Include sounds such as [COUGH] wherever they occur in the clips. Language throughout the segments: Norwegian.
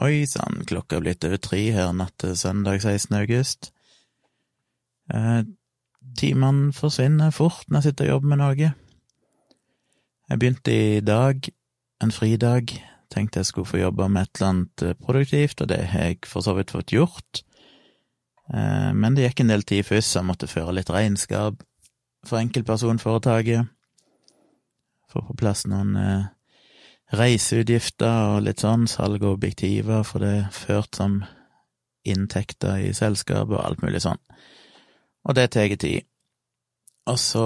Oi sann, klokka er blitt over tre her natt til søndag 16. august. Eh, Timene forsvinner fort når jeg sitter og jobber med noe. Jeg begynte i dag, en fridag, tenkte jeg skulle få jobbe med et eller annet eh, produktivt, og det har jeg for så vidt fått gjort. Eh, men det gikk en del tid først, så jeg måtte føre litt regnskap for enkeltpersonforetaket. Få på plass noen eh, reiseutgifter og litt sånn, salg av objektiver, for det er ført som inntekter i selskapet og alt mulig sånn. Og det tar tid. Og så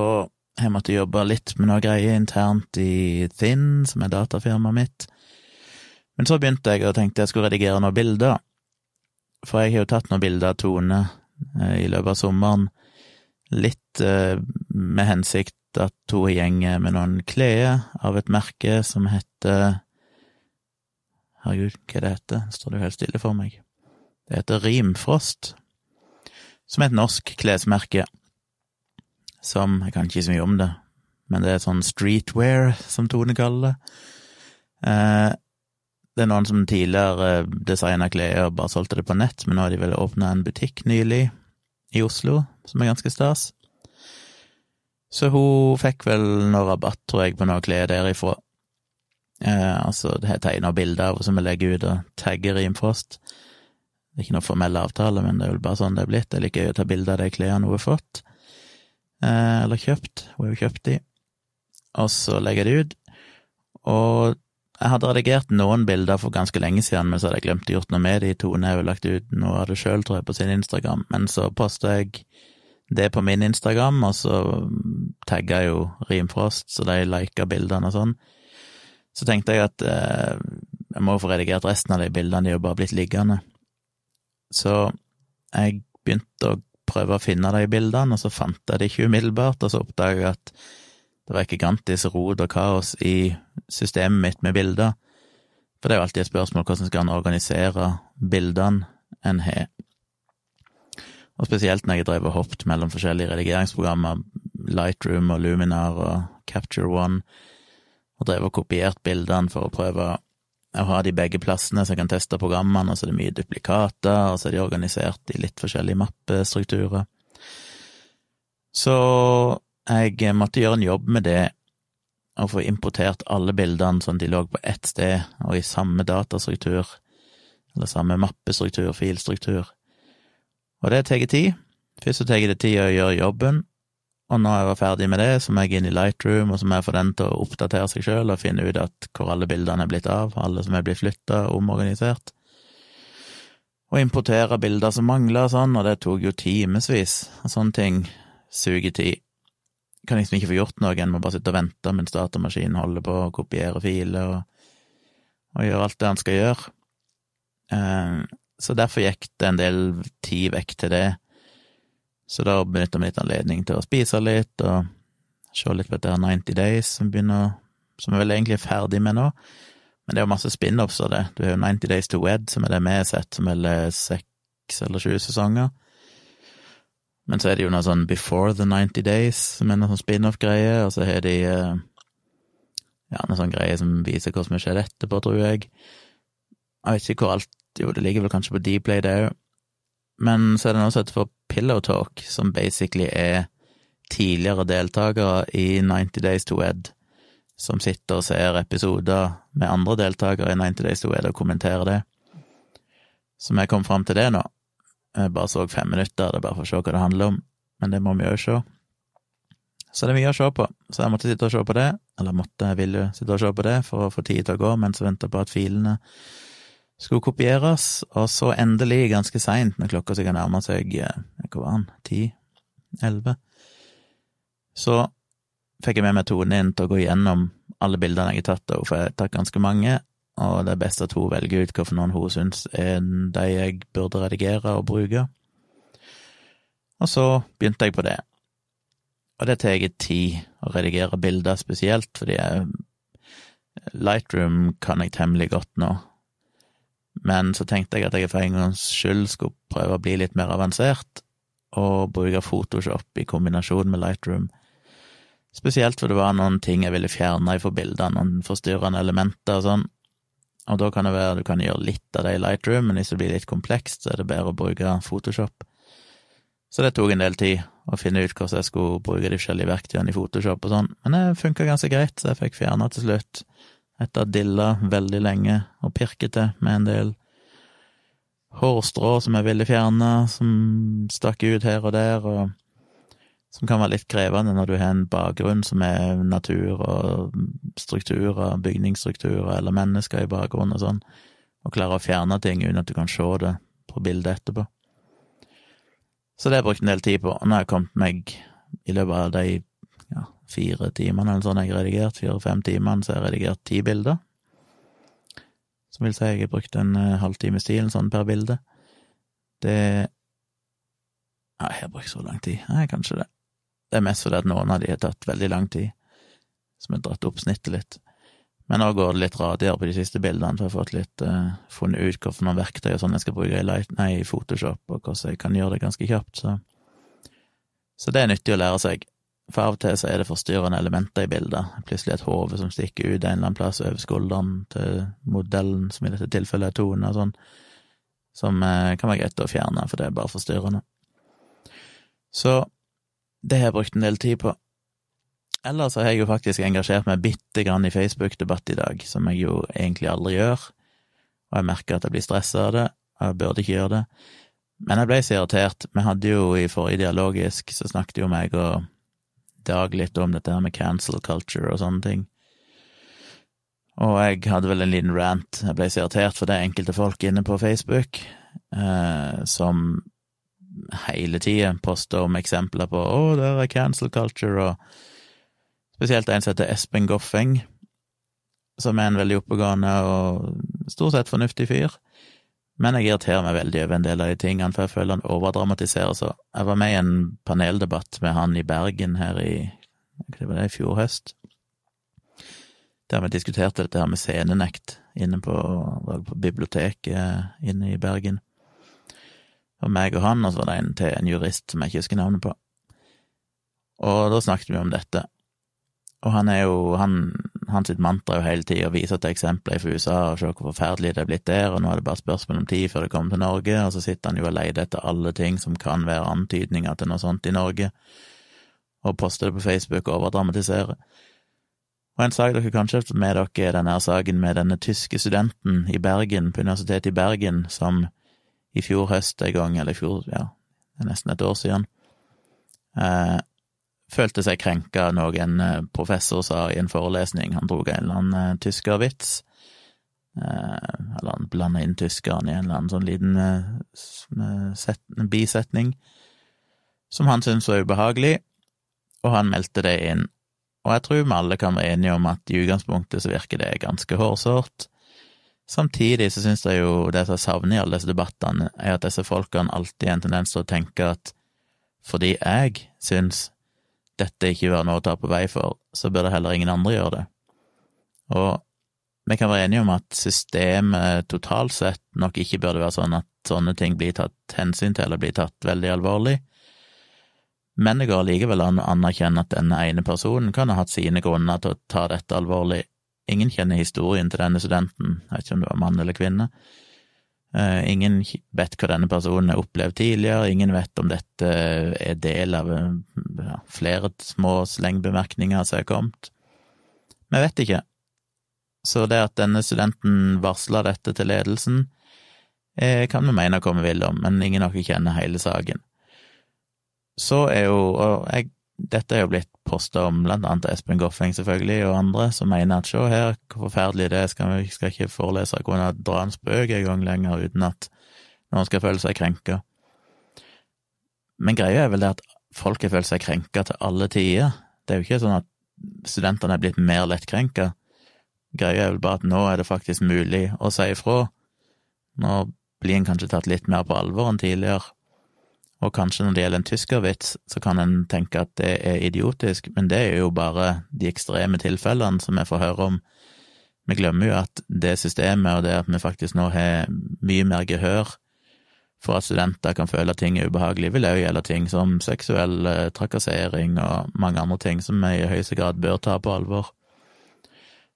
har jeg måttet jobbe litt med noe greier internt i Thin, som er datafirmaet mitt. Men så begynte jeg og tenkte jeg skulle redigere noen bilder, for jeg har jo tatt noen bilder av Tone eh, i løpet av sommeren, litt eh, med hensikt at hun gjenger med noen klær av et merke som heter Herregud, hva det heter? Står det jo helt stille for meg. Det heter Rimfrost, som er et norsk klesmerke som Jeg kan ikke så mye om det, men det er sånn streetwear, som Tone kaller det. Eh, det er noen som tidligere designa klær og bare solgte det på nett, men nå har de vel åpna en butikk nylig i Oslo, som er ganske stas. Så hun fikk vel noe rabatt, tror jeg, på noe klær derifra. Eh, altså, det har tegna bilder av som vi legger ut og tagger Rimfrost. Det er ikke noe formell avtale, men det er vel bare sånn det er blitt. Jeg liker å ta bilde av de klærne hun har fått, eh, eller kjøpt. Hun har jo kjøpt de. Og så legger jeg det ut. Og jeg hadde redigert noen bilder for ganske lenge siden, men så hadde jeg glemt å gjort noe med de. Tone har jo lagt ut noe av det sjøl, tror jeg, på sin Instagram, men så posta jeg det på min Instagram, og så tagga jeg jo Rimfrost, så de lika bildene og sånn. Så tenkte jeg at eh, jeg må få redigert resten av de bildene, de jo bare blitt liggende. Så jeg begynte å prøve å finne de bildene, og så fant jeg det ikke umiddelbart, og så oppdaga jeg at det var gigantisk rot og kaos i systemet mitt med bilder. For det er jo alltid et spørsmål hvordan skal en organisere bildene en har. Og spesielt når jeg drev og hoppet mellom forskjellige redigeringsprogrammer, Lightroom og Luminar og Capture One, og drev og kopiert bildene for å prøve å ha de begge plassene så jeg kan teste programmene, og så er det mye duplikater, og så er de organisert i litt forskjellige mappestrukturer. Så jeg måtte gjøre en jobb med det, og få importert alle bildene sånn at de lå på ett sted og i samme datastruktur, eller samme mappestruktur, filstruktur. Og det tar tid. Først så tar det tid å gjøre jobben, og når jeg var ferdig med det, så må jeg inn i Lightroom, og så må jeg få den til å oppdatere seg sjøl og finne ut at hvor alle bildene er blitt av, alle som er blitt flytta, omorganisert. Og importere bilder som mangler og sånn, og det tok jo timevis, sånne ting suger tid. Kan liksom ikke få gjort noe, en må bare sitte og vente mens datamaskinen holder på å kopiere filer og, og gjøre alt det han skal gjøre. Eh, så derfor gikk det en del tid vekk til det. Så da benytta vi litt anledning til å spise litt og se litt på dette 90 Days, som begynner Som vi vel egentlig er ferdig med nå. Men det er jo masse spin-offs av det. Du har jo 90 Days to Wed, som er det vi har sett, som vel er seks eller sju sesonger. Men så er det jo noe sånn Before the 90 Days, som er noe sånn spin-off-greie, og så har de eh, ja, noe sånn greie som viser hva som skjedd etterpå, tror jeg. Jeg vet ikke hvor alt Jo, det ligger vel kanskje på Dplay, det òg. Men så er det noe som heter for Pillow Talk, som basically er tidligere deltakere i 90 Days to Ed, som sitter og ser episoder med andre deltakere i 90 Days to Ed og kommenterer det. Så vi kom fram til det nå. Jeg bare så fem minutter, det er bare for å se hva det handler om, men det må vi jo se. Så det er mye å se på, så jeg måtte sitte og se på det, eller måtte, jeg ville sitte og se på det for å få tid til å gå mens jeg venta på at filene skulle kopieres, og så endelig, ganske seint, når klokka sikkert nærmer seg eh, hva var den, ti, elleve, så fikk jeg med meg Tone inn til å gå gjennom alle bildene jeg har tatt av for jeg har tatt ganske mange, og det er best at hun velger ut hvilke noen hun syns er de jeg burde redigere og bruke. Og så begynte jeg på det. Og det tar tid å redigere bilder, spesielt fordi jeg Lightroom kan jeg temmelig godt nå, men så tenkte jeg at jeg for en gangs skyld skulle prøve å bli litt mer avansert, og bruke Photoshop i kombinasjon med Lightroom. Spesielt for det var noen ting jeg ville fjerne fra bildene, noen forstyrrende elementer og sånn. og da kan det være du kan gjøre litt av det i Lightroom, men hvis det blir litt komplekst, så er det bedre å bruke Photoshop. Så det tok en del tid å finne ut hvordan jeg skulle bruke de forskjellige verktøyene i Photoshop og sånn, men det funka ganske greit, så jeg fikk fjerna til slutt, etter å dilla veldig lenge og pirket til med en del hårstrå som jeg ville fjerne, som stakk ut her og der, og som kan være litt krevende når du har en bakgrunn som er natur og strukturer, bygningsstrukturer eller mennesker i bakgrunnen og sånn, og klarer å fjerne ting uten at du kan se det på bildet etterpå. Så det har jeg brukt en del tid på, og nå har jeg kommet meg i løpet av de fire timene eller sånn jeg har redigert, fire-fem timene, så har jeg redigert ti bilder. Som vil si jeg har brukt en halvtime halvtimes tid sånn per bilde. Det Nei, jeg har brukt så lang tid. Nei, kanskje det. Det er mest fordi at noen av de har tatt veldig lang tid, som har dratt opp snittet litt. Men nå går det litt radigere på de siste bildene, for jeg har fått litt uh, funnet ut hvilke verktøy og sånn jeg skal bruke i, Light, nei, i Photoshop, og hvordan jeg kan gjøre det ganske kjapt, så Så det er nyttig å lære seg. For av og til så er det forstyrrende elementer i bildet. Plutselig et hode som stikker ut en eller annen plass over skulderen til modellen, som i dette tilfellet er Tone, og sånn, som uh, kan være greit å fjerne, for det er bare forstyrrende. Så det har jeg brukt en del tid på. Ellers har jeg jo faktisk engasjert meg bitte grann i Facebook-debatt i dag, som jeg jo egentlig aldri gjør, og jeg merker at jeg blir stressa av det, og jeg burde ikke gjøre det. Men jeg ble så irritert. Vi hadde jo i forrige dialogisk, så snakket jo meg og Dag litt om dette her med cancel culture og sånne ting. Og jeg hadde vel en liten rant. Jeg ble så irritert for det enkelte folk inne på Facebook eh, som hele tida poster om eksempler på å, der er cancel culture, og Spesielt en som heter Espen Goffeng, som er en veldig oppegående og stort sett fornuftig fyr. Men jeg irriterer meg veldig over en del av de tingene, for jeg føler han overdramatiserer så. Jeg var med i en paneldebatt med han i Bergen her i det var det, i fjor høst, der vi diskuterte dette her med scenenekt inne på, på biblioteket inne i Bergen. Og meg og han, og så var det en til, en jurist som jeg ikke husker navnet på. Og da snakket vi om dette. Og han er jo han, Hans mantra jo hele tida å vise til eksempler fra USA og se hvor forferdelig det er blitt der, og nå er det bare spørsmål om tid før det kommer til Norge, og så sitter han jo og leter etter alle ting som kan være antydninger til noe sånt i Norge, og poster det på Facebook og overdramatiserer. Og en sak dere kanskje har med dere, er denne saken med denne tyske studenten i Bergen, på Universitetet i Bergen, som i fjor høst en gang, eller i fjor, ja, det er nesten et år siden, eh, følte seg krenka av noe en eh, professor sa i en forelesning. Han dro en eller annen uh, tyskervits. Uh, eller han blanda inn tyskeren i en eller annen sånn liten bisetning som han syntes var ubehagelig, og han meldte det inn. Og jeg tror vi alle kan være enige om at i utgangspunktet så virker det ganske hårsårt. Samtidig så syns jeg jo det som jeg savner i alle disse debattene, er at disse folkene alltid har en tendens til å tenke at fordi jeg syns dette ikke være noe å ta på vei for, så bør det heller ingen andre gjøre det. Og vi kan være enige om at systemet totalt sett nok ikke burde være sånn at sånne ting blir tatt hensyn til eller blir tatt veldig alvorlig, men det går likevel an å anerkjenne at denne ene personen kan ha hatt sine grunner til å ta dette alvorlig. Ingen kjenner historien til denne studenten, jeg vet ikke om det var mann eller kvinne, ingen vet hva denne personen har opplevd tidligere, ingen vet om dette er del av ja, flere små slengbemerkninger som er kommet. Vi vet ikke. Så det at denne studenten varsla dette til ledelsen, eh, kan vi mene hva vi vil om, men ingen av oss kjenner hele saken. Så er jo, og jeg dette er jo blitt posta om blant annet Espen Goffeng, selvfølgelig, og andre, som mener at se her, hvor forferdelig det er, skal vi skal ikke forelesere kunne dra en spøk en gang lenger uten at noen skal føle seg krenka. Men greia er vel det at folk har følt seg krenka til alle tider. Det er jo ikke sånn at studentene er blitt mer lettkrenka. Greia er vel bare at nå er det faktisk mulig å si ifra. Nå blir en kanskje tatt litt mer på alvor enn tidligere. Og kanskje når det gjelder en tyskervits, så kan en tenke at det er idiotisk, men det er jo bare de ekstreme tilfellene som vi får høre om. Vi glemmer jo at det systemet, og det at vi faktisk nå har mye mer gehør for at studenter kan føle at ting er ubehagelig, vil òg gjelde ting som seksuell eh, trakassering og mange andre ting som vi i høyeste grad bør ta på alvor.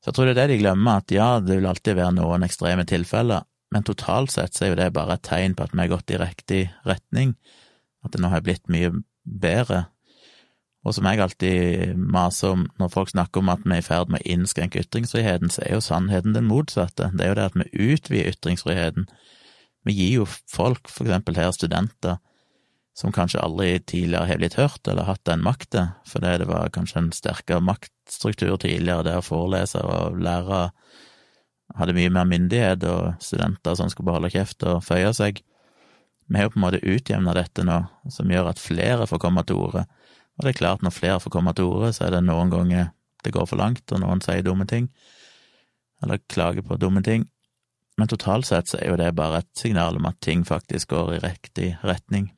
Så jeg tror det er det de glemmer, at ja, det vil alltid være noen ekstreme tilfeller, men totalt sett så er jo det bare et tegn på at vi har gått i riktig retning, at det nå har blitt mye bedre. Og som jeg alltid maser om når folk snakker om at vi er i ferd med å innskrenke ytringsfriheten, så er jo sannheten den motsatte. Det er jo det at vi utvider ytringsfriheten. Vi gir jo folk, for eksempel her studenter, som kanskje aldri tidligere har blitt hørt eller hatt den makta, fordi det var kanskje en sterkere maktstruktur tidligere, der forelesere og lærere hadde mye mer myndighet, og studenter som skulle beholde kjeft og føye seg. Vi har jo på en måte utjevna dette nå, som gjør at flere får komme til orde. Og det er klart, når flere får komme til orde, så er det noen ganger det går for langt, og noen sier dumme ting, eller klager på dumme ting. Men totalt sett så er jo det bare et signal om at ting faktisk går i riktig retning.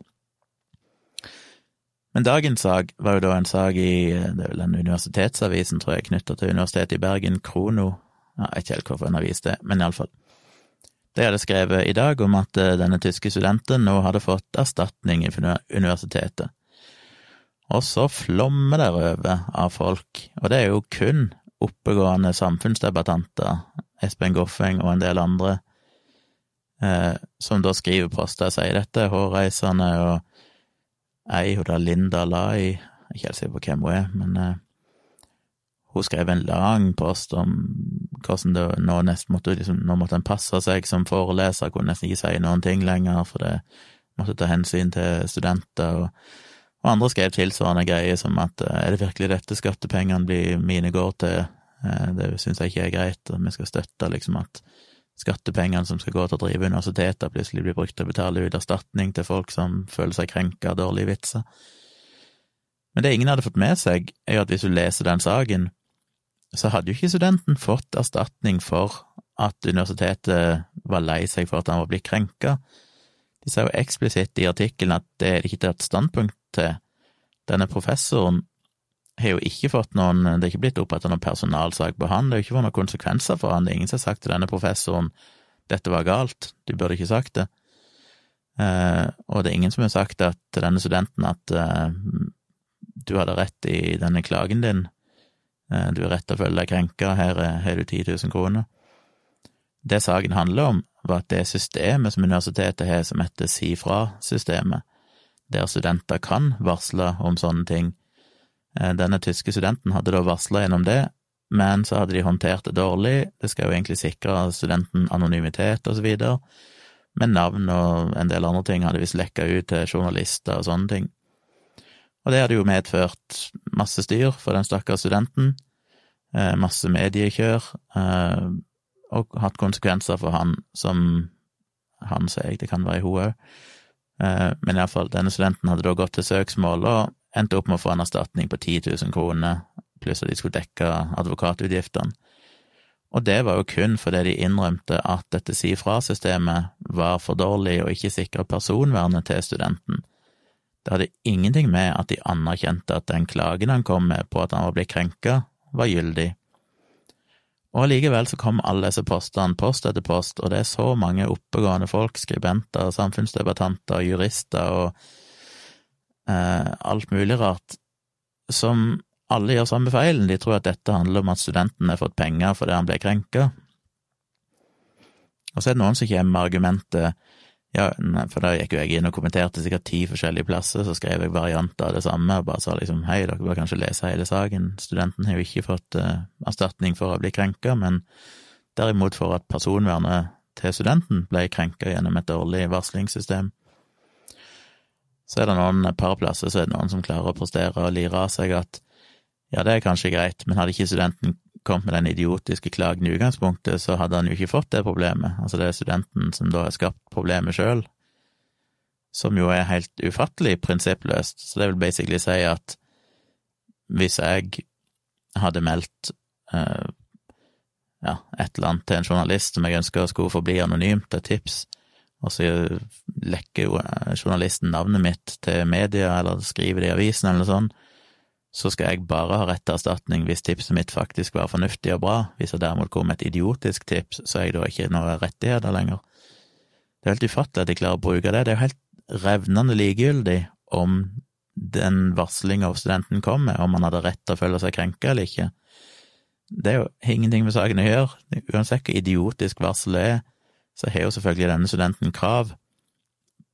Men dagens sak var jo da en sak i det er vel den universitetsavisen, tror jeg, knytta til Universitetet i Bergen, Krono. Jeg vet ikke helt hvorfor en avis det, men iallfall. De hadde skrevet i dag om at eh, denne tyske studenten nå hadde fått erstatning i universitetet. Og så flommer det over av folk, og det er jo kun oppegående samfunnsdebattanter, Espen Goffeng og en del andre, eh, som da skriver poster og sier dette hårreisende, og ei, hun der Linda Lai, ikke helt sikker på hvem hun er, men eh, hun skrev en lang post om hvordan det nå nesten måtte liksom, Nå måtte en passe seg som foreleser, kunne nesten ikke si noen ting lenger, for det måtte ta hensyn til studenter. og, og andre skrev tilsvarende greier som at eh, er det virkelig dette skattepengene blir mine går til, eh, det syns jeg ikke er greit, og vi skal støtte liksom at skattepengene som skal gå til å drive universiteter, plutselig blir brukt til å betale ut erstatning til folk som føler seg krenka av dårlige vitser. Men det ingen hadde fått med seg, er jo at hvis du leser den saken, så hadde jo ikke studenten fått erstatning for at universitetet var lei seg for at han var blitt krenka. De sa jo eksplisitt i artikkelen at det er det ikke tatt standpunkt til. Denne professoren har jo ikke fått noen Det er ikke blitt opprettet noen personalsak på han, det har jo ikke fått noen konsekvenser for han, det er ingen som har sagt til denne professoren dette var galt, du burde ikke sagt det. Eh, og det er ingen som har sagt til denne studenten at eh, du hadde rett i denne klagen din, du er rett til å føle deg krenka, her har du 10 000 kroner. Det saken handler om, var at det systemet som universitetet har, som heter Si fra-systemet, der studenter kan varsle om sånne ting. Eh, denne tyske studenten hadde da varsla gjennom det, men så hadde de håndtert det dårlig, det skal jo egentlig sikre studenten anonymitet og så videre, men navn og en del andre ting hadde visst lekka ut til journalister og sånne ting. Og det hadde jo medført masse styr for den stakkars studenten, eh, masse mediekjør, eh, og hatt konsekvenser for han som Han sier jeg, det kan være hun òg. Eh, men iallfall, denne studenten hadde da gått til søksmål og endte opp med å få en erstatning på 10 000 kroner, pluss at de skulle dekke advokatutgiftene. Og det var jo kun fordi de innrømte at dette si fra-systemet var for dårlig og ikke sikra personvernet til studenten. Det hadde ingenting med at de anerkjente at den klagen han kom med på at han var blitt krenka, var gyldig. Og allikevel så kom alle disse postene, post etter post, og det er så mange oppegående folk, skribenter, samfunnsdebattanter, jurister og eh, alt mulig rart, som alle gjør samme feilen. De tror at dette handler om at studenten har fått penger fordi han ble krenka. Og så er det noen som kommer med argumentet ja, for da gikk jo jeg inn og kommenterte sikkert ti forskjellige plasser, så skrev jeg varianter av det samme og bare sa liksom hei, dere bør kanskje lese hele saken, studenten har jo ikke fått uh, erstatning for å bli krenka, men derimot for at personvernet til studenten ble krenka gjennom et dårlig varslingssystem. Så er det noen par plasser så er det noen som klarer å prestere og lire av seg at ja, det er kanskje greit, men hadde ikke studenten kommet med den idiotiske klagen i utgangspunktet, så hadde han jo ikke fått det problemet. Altså, det er studenten som da har skapt problemet sjøl, som jo er helt ufattelig prinsippløst. Så det vil basically si at hvis jeg hadde meldt uh, ja, et eller annet til en journalist som jeg ønsker skulle forbli anonymt, et tips, og så lekker jo eh, journalisten navnet mitt til media, eller skriver det i avisen, eller noe sånt, så skal jeg bare ha rett til erstatning hvis tipset mitt faktisk var fornuftig og bra. Hvis det derimot kom et idiotisk tips, så er jeg da ikke noen rettigheter lenger. Det er helt ufattelig at de klarer å bruke det. Det er jo helt revnende likegyldig om den varslinga studenten kom med, om han hadde rett til å føle seg krenka eller ikke. Det er jo ingenting med saken å gjøre. Uansett hvor idiotisk varselet er, så har jo selvfølgelig denne studenten krav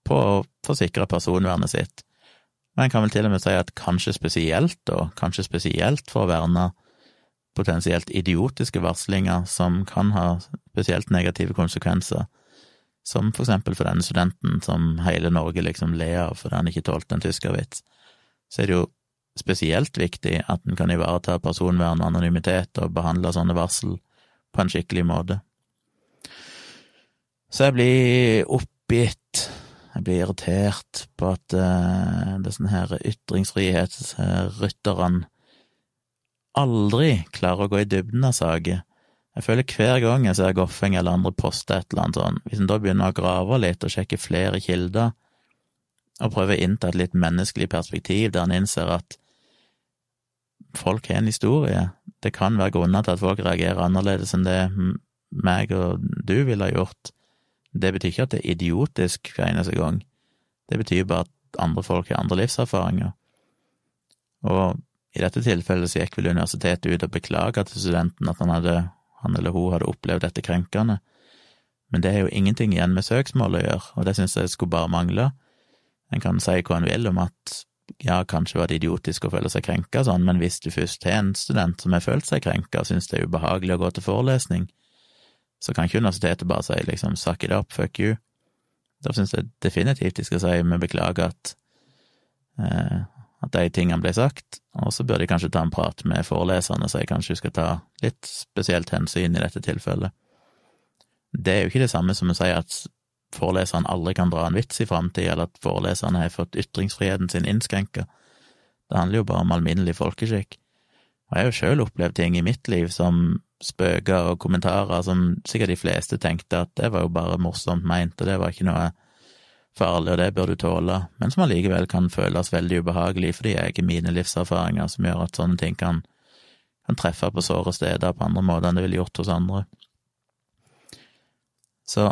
på å forsikre personvernet sitt. Men en kan vel til og med si at kanskje spesielt, og kanskje spesielt for å verne potensielt idiotiske varslinger som kan ha spesielt negative konsekvenser, som for eksempel for denne studenten som hele Norge liksom ler av fordi han ikke tålte en tyskervits, så er det jo spesielt viktig at en kan ivareta personvern og anonymitet og behandle sånne varsel på en skikkelig måte. Så jeg blir oppgitt, jeg blir irritert på at uh, det er sånn her ytringsfrihetsrytterne aldri klarer å gå i dybden av saker. Jeg føler hver gang jeg ser Goffeng eller andre poste et eller annet sånn, hvis en da begynner å grave litt og sjekke flere kilder, og prøver å innta et litt menneskelig perspektiv der en innser at folk har en historie, det kan være grunner til at folk reagerer annerledes enn det meg og du ville ha gjort, det betyr ikke at det er idiotisk hver eneste gang, det betyr bare at andre folk har andre livserfaringer. Og i dette tilfellet så gikk vel universitetet ut og beklaga til studenten at han, hadde, han eller hun hadde opplevd dette krenkende, men det er jo ingenting igjen med søksmål å gjøre, og det synes jeg skulle bare mangle. En kan si hva en vil om at ja, kanskje var det idiotisk å føle seg krenka sånn, men hvis du først har en student som har følt seg krenka og syns det er ubehagelig å gå til forelesning, så kan ikke universitetet bare si liksom suck it up, fuck you. Da syns jeg definitivt de skal si vi beklager at eh, at de tingene ble sagt, og så bør de kanskje ta en prat med foreleserne og si kanskje skal ta litt spesielt hensyn i dette tilfellet. Det er jo ikke det samme som å si at foreleseren aldri kan dra en vits i framtida, eller at foreleserne har fått ytringsfriheten sin innskrenka. Det handler jo bare om alminnelig folkeskikk. Og jeg har jo sjøl opplevd ting i mitt liv som spøker og kommentarer som sikkert de fleste tenkte at det var jo bare morsomt meint, og det var ikke noe farlig, og det bør du tåle, men som allikevel kan føles veldig ubehagelig fordi jeg er mine livserfaringer som gjør at sånne ting kan, kan treffe på såre steder på andre måter enn det ville gjort hos andre. Så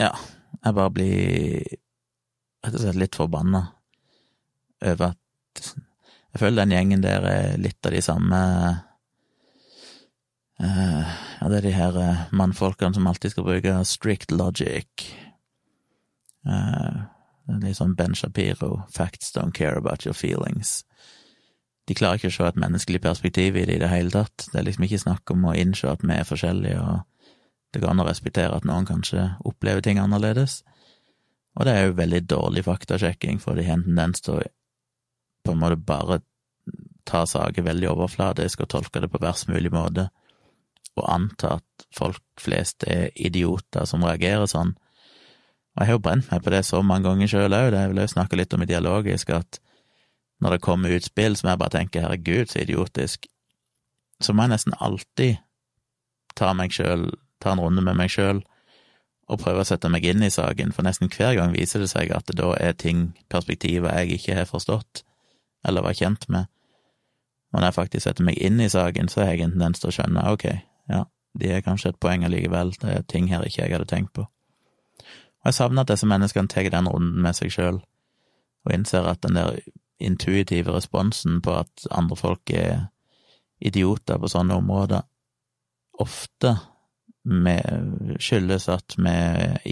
ja, jeg bare blir rett og slett litt forbanna over at jeg føler den gjengen der er litt av de samme uh, Ja, det er de her uh, mannfolkene som alltid skal bruke strict logic Uh, litt sånn Ben Shapiro, 'Facts don't care about your feelings'. De klarer ikke å se et menneskelig perspektiv i det i det hele tatt. Det er liksom ikke snakk om å innse at vi er forskjellige, og det går an å respektere at noen kanskje opplever ting annerledes. Og det er jo veldig dårlig faktasjekking, for de har en tendens til å på en måte bare ta saker veldig overfladisk og tolke det på verst mulig måte, og anta at folk flest er idioter som reagerer sånn, og jeg har jo brent meg på det så mange ganger sjøl òg, det vil jeg snakke litt om i dialogisk, at når det kommer utspill som jeg bare tenker herregud, så idiotisk, så må jeg nesten alltid ta meg sjøl, ta en runde med meg sjøl, og prøve å sette meg inn i saken, for nesten hver gang viser det seg at det da er ting, perspektiver, jeg ikke har forstått, eller var kjent med. Og når jeg faktisk setter meg inn i saken, så har jeg en tendens til å skjønne, ok, ja, de er kanskje et poeng allikevel, det er ting her ikke jeg hadde tenkt på. Og jeg savner at disse menneskene tar den runden med seg sjøl, og innser at den der intuitive responsen på at andre folk er idioter på sånne områder, ofte skyldes at vi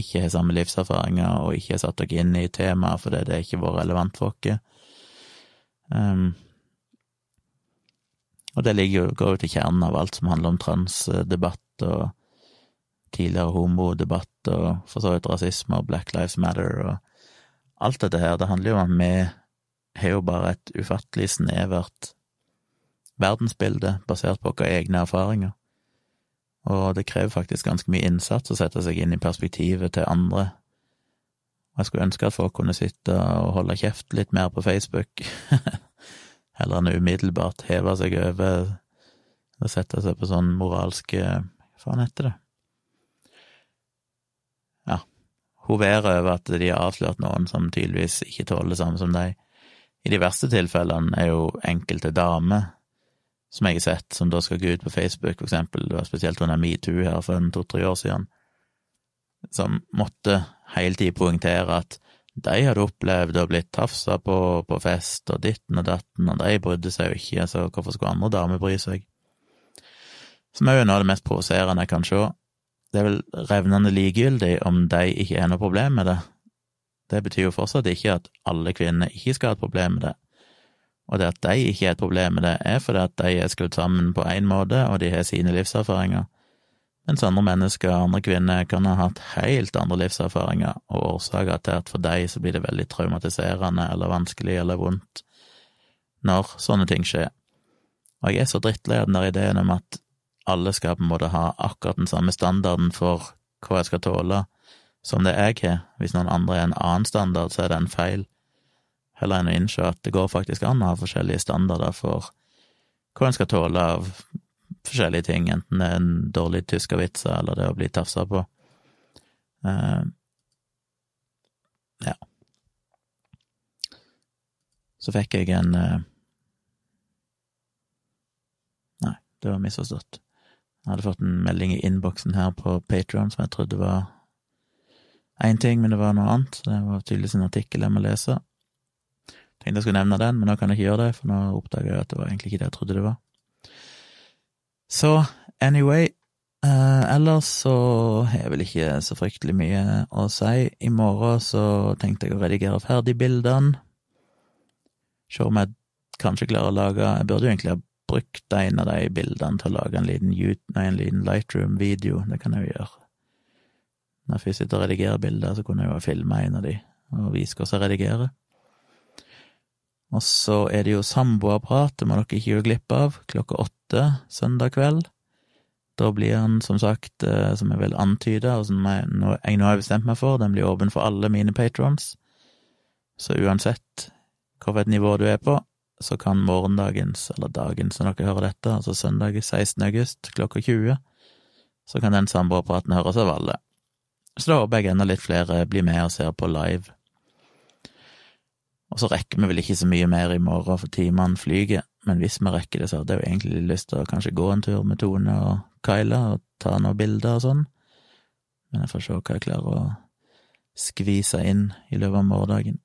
ikke har samme livserfaringer og ikke har satt oss inn i temaet fordi det ikke vært relevant for oss. Um, og det ligger, går jo til kjernen av alt som handler om transdebatt og tidligere homodebatt og for så vidt rasisme og Black Lives Matter og alt dette her. Det handler jo om at vi har jo bare et ufattelig snevert verdensbilde basert på våre egne erfaringer. Og det krever faktisk ganske mye innsats å sette seg inn i perspektivet til andre. Og jeg skulle ønske at folk kunne sitte og holde kjeft litt mer på Facebook, [LAUGHS] heller enn umiddelbart heve seg over og sette seg på sånn moralske Hva faen heter det? Ja, hovere over at de har avslørt noen som tydeligvis ikke tåler det samme som deg. I de verste tilfellene er jo enkelte damer som jeg har sett, som da skal gå ut på Facebook, for eksempel, det var spesielt under metoo her for en to-tre år siden, som måtte hele tiden poengtere at de hadde opplevd å blitt tafsa på på fest og ditten og datten, og de brydde seg jo ikke, så hvorfor skulle andre damer bry seg? Som er jo noe av det mest provoserende jeg kan se. Det er vel revnende likegyldig om de ikke har noe problem med det. Det betyr jo fortsatt ikke at alle kvinner ikke skal ha et problem med det. Og det at de ikke har et problem med det, er fordi at de er skrudd sammen på én måte, og de har sine livserfaringer. Mens andre mennesker, andre kvinner, kan ha hatt helt andre livserfaringer og årsaker til at for deg så blir det veldig traumatiserende eller vanskelig eller vondt når sånne ting skjer. Og jeg er så drittlei av den der ideen om at alle skal på en måte ha akkurat den samme standarden for hva jeg skal tåle, som det jeg har. Hvis noen andre har en annen standard, så er det en feil. Heller enn å innse at det går faktisk an å ha forskjellige standarder for hva en skal tåle av forskjellige ting, enten det er en dårlig tyskervitser eller det å bli tafsa på. Uh, ja. Så fikk jeg en uh, Nei, det var misforstått. Jeg hadde fått en melding i innboksen her på Patron som jeg trodde var én ting, men det var noe annet. Det var tydeligvis en artikkel jeg må lese. Tenkte jeg skulle nevne den, men nå kan jeg ikke gjøre det, for nå oppdaga jeg at det var egentlig ikke det jeg trodde det var. Så anyway, eh, ellers så har jeg vel ikke så fryktelig mye å si. I morgen så tenkte jeg å redigere ferdig bildene. Se om jeg kanskje klarer å lage Jeg burde jo egentlig ha brukt en av de bildene til å lage en liten, liten Lightroom-video. Det kan jeg jo gjøre. Når jeg først sitter og redigerer bilder, så kunne jeg jo ha filma en av de og vist hvordan jeg redigerer. Og så er det jo samboerprat, det må dere ikke gjøre glipp av, klokka åtte søndag kveld. Da blir han, som sagt, eh, som jeg vil antyde, og som jeg nå, har bestemt meg for, den blir åpen for alle mine patrons. Så uansett hvilket nivå du er på, så kan morgendagens, eller dagens når dere hører dette, altså søndag 16. august klokka 20, så kan den samboerpraten høres av alle. Så da håper jeg enda litt flere blir med og ser på live. Og så rekker vi vel ikke så mye mer i morgen, for timene flyger, men hvis vi rekker det, så hadde jeg jo egentlig lyst til å kanskje gå en tur med Tone og Kyla og ta noen bilder og sånn, men jeg får se hva jeg klarer å skvise inn i løpet av morgendagen.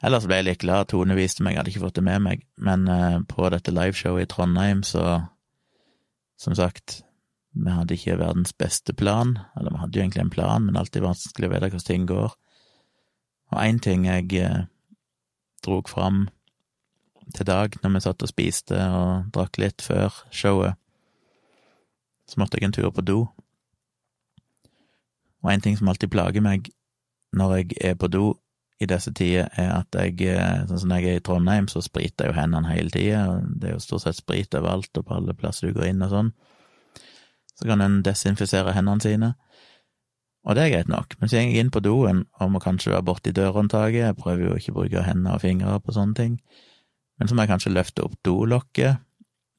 Ellers ble jeg litt glad. Tone viste meg, jeg hadde ikke fått det med meg, men uh, på dette liveshowet i Trondheim, så Som sagt, vi hadde ikke verdens beste plan, eller vi hadde jo egentlig en plan, men alltid vanskelig å vite hvordan ting går. Og én ting jeg uh, drog fram til Dag når vi satt og spiste og drakk litt før showet. Så måtte jeg en tur på do. Og en ting som alltid plager meg når jeg er på do i disse tider, er at jeg, eh, sånn som når jeg er i Trondheim, så spriter jeg jo hendene hele tida, det er jo stort sett sprit overalt og på alle plasser du går inn og sånn. Så kan en desinfisere hendene sine. Og det er greit nok, men så går jeg inn på doen og må kanskje være borti dørhåndtaket, jeg prøver jo ikke å bruke hender og fingre på sånne ting, men så må jeg kanskje løfte opp dolokket,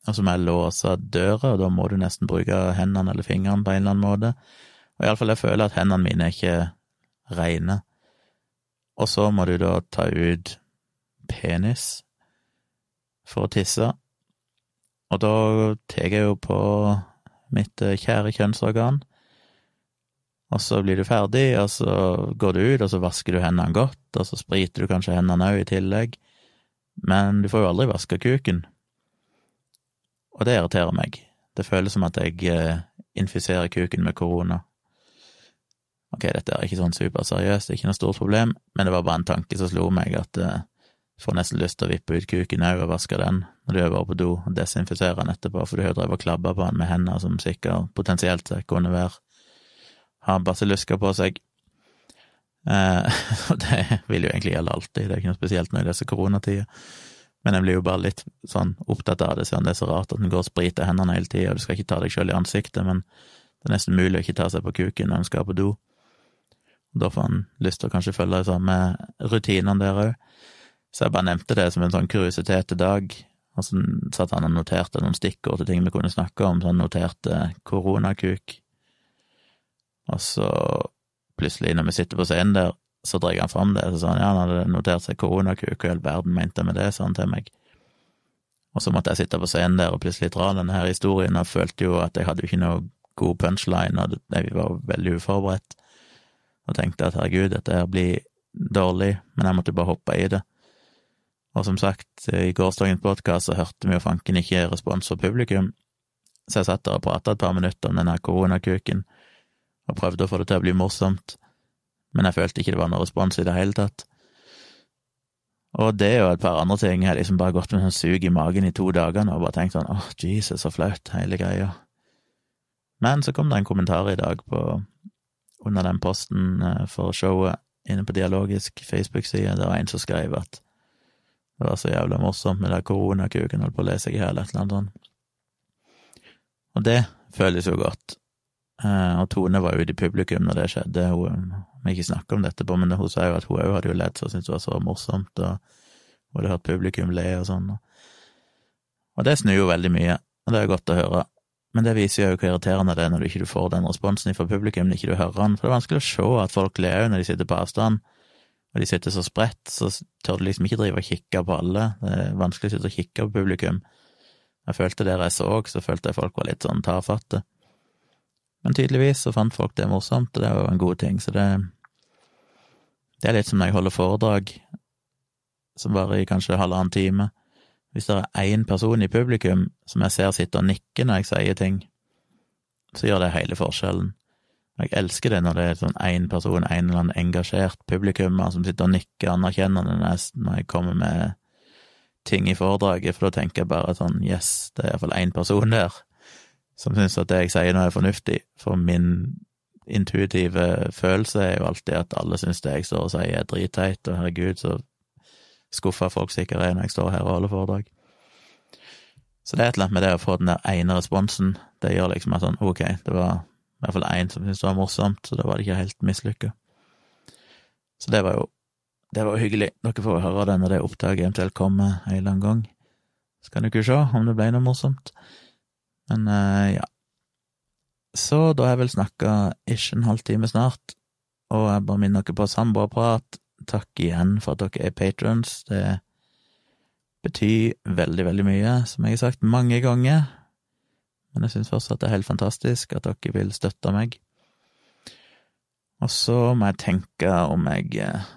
og så må jeg låse døra, og da må du nesten bruke hendene eller fingrene på en eller annen måte, og iallfall jeg føler at hendene mine er ikke reine. Og så må du da ta ut penis for å tisse, og da tar jeg jo på mitt eh, kjære kjønnsorgan, og så blir du ferdig, og så går du ut, og så vasker du hendene godt, og så spriter du kanskje hendene òg i tillegg, men du får jo aldri vaska kuken. Og det irriterer meg. Det føles som at jeg eh, infiserer kuken med korona. Ok, dette er ikke sånn superseriøst, det er ikke noe stort problem, men det var bare en tanke som slo meg, at jeg eh, får nesten lyst til å vippe ut kuken òg og vaske den når du er bare på do, og desinfisere den etterpå, for du har jo drevet og klabba på den med hender som sikkert potensielt kunne være har basillusker på seg. Eh, [LAUGHS] det vil jo egentlig gjelde alltid, det er ikke noe spesielt nå i disse koronatider. Men jeg blir jo bare litt sånn opptatt av det, siden det er så rart at en går og spriter hendene hele tida, og du skal ikke ta deg sjøl i ansiktet, men det er nesten mulig å ikke ta seg på kuken når en skal på do. Da får en lyst til å kanskje følge de samme rutinene der òg. Så jeg bare nevnte det som en sånn kuriositet til Dag, og så satt han og noterte noen stikkord til ting vi kunne snakke om, så han noterte koronakuk, og så plutselig, når vi sitter på scenen der, så drar han fram det, så sa han ja, han hadde notert seg koronakuk, hva i all verden mente med det, sa han til meg. Og så måtte jeg sitte på scenen der og plutselig dra denne her historien, og følte jo at jeg hadde jo ikke noe god punchline, og jeg var veldig uforberedt, og tenkte at herregud, dette her blir dårlig, men jeg måtte bare hoppe i det. Og som sagt, i gårsdagens podkast så hørte vi jo fanken ikke respons fra publikum, Så jeg satt der og prata et par minutter om denne koronakuken, og prøvde å få det til å bli morsomt, men jeg følte ikke det var noe respons i det hele tatt. Og det og et par andre ting jeg liksom bare gått med sånn sug i magen i to dager nå og bare tenkt sånn åh, Jesus, så flaut, hele greia. Men så kom det en kommentar i dag på, under den posten eh, for showet inne på Dialogisk Facebook-side. Det var en som skrev at det var så jævla morsomt med den koronakuken, holdt på å lese i hjel, et eller annet sånt. Og det føles jo godt. Eh, og Tone var ute i publikum når det skjedde. Hun vi ikke snakka om dette på, men hun sa jo at hun òg hadde jo ledd, så syntes det var så morsomt, og hun hadde hørt publikum le og sånn. Og det snur jo veldig mye, og det er godt å høre. Men det viser jo hvor irriterende det er når du ikke får den responsen fra publikum, når ikke du hører den, for det er vanskelig å se at folk ler når de sitter på avstand. Og de sitter så spredt, så tør du liksom ikke drive og kikke på alle. Det er vanskelig å sitte og kikke på publikum. Jeg følte der jeg så, så følte jeg folk var litt sånn tafatte. Men tydeligvis så fant folk det morsomt, og det var jo en god ting, så det Det er litt som når jeg holder foredrag som varer i kanskje halvannen time. Hvis det er én person i publikum som jeg ser sitter og nikker når jeg sier ting, så gjør det hele forskjellen. Og jeg elsker det når det er sånn én person, en eller annen engasjert publikummer som sitter og nikker anerkjennende når jeg kommer med ting i foredraget, for da tenker jeg bare sånn yes, det er iallfall én person der som syns at det jeg sier nå er fornuftig, for min intuitive følelse er jo alltid at alle syns det jeg står og sier er dritteit, og herregud, så skuffa folk sikkert er når jeg står her og holder foredrag. Så det er et eller annet med det å få den der ene responsen, det gjør liksom at sånn, ok, det var i hvert fall én som syntes det var morsomt, så da var det ikke helt mislykka. Så det var jo det var hyggelig. Dere får høre det når det opptaket eventuelt kommer en eller annen gang. Så kan dere se om det ble noe morsomt. Men uh, ja. Så da har jeg vel snakka ikke en halvtime snart, og jeg bare minner dere på samboerprat. Takk igjen for at dere er patrons. Det betyr veldig, veldig mye, som jeg har sagt mange ganger. Men jeg syns fortsatt det er helt fantastisk at dere vil støtte meg. Og så må jeg tenke om jeg eh,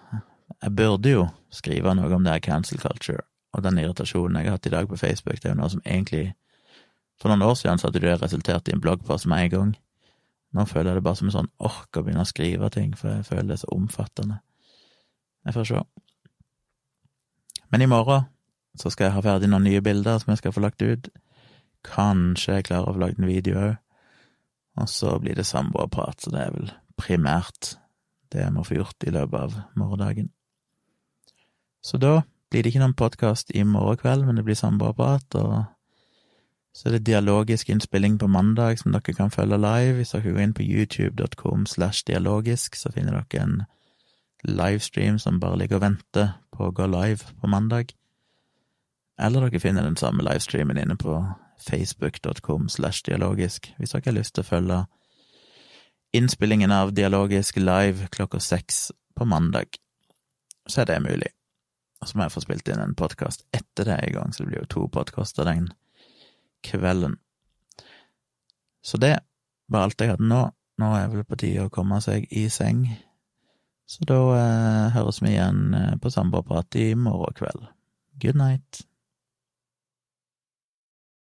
Jeg burde jo skrive noe om det her cancel culture og den irritasjonen jeg har hatt i dag på Facebook. Det er jo noe som egentlig for noen år siden så hadde det resultert i en bloggpost med en gang. Nå føler jeg det bare som en sånn ork å begynne å skrive ting, for jeg føler det er så omfattende. Jeg får se. Men i morgen så skal jeg ha ferdig noen nye bilder som jeg skal få lagt ut. Kanskje jeg klarer å få lagd en video òg. Og så blir det samboerprat, så det er vel primært det jeg må få gjort i løpet av morgendagen. Så da blir det ikke noen podkast i morgen kveld, men det blir samboerprat, og så er det dialogisk innspilling på mandag som dere kan følge live. Hvis dere går inn på youtube.com slash dialogisk, så finner dere en livestream som bare ligger og venter på å gå live på mandag. Eller dere finner den samme livestreamen inne på facebook.com slash dialogisk, hvis dere har lyst til å følge innspillingen av Dialogisk live klokka seks på mandag. Så er det mulig. Og så må jeg få spilt inn en podkast etter det i gang, så det blir jo to podkaster den kvelden. Så det var alt jeg hadde nå. Nå er vel på tide å komme seg i seng. Så da eh, høres vi igjen eh, på Samboerprat i morgen kveld. Good night.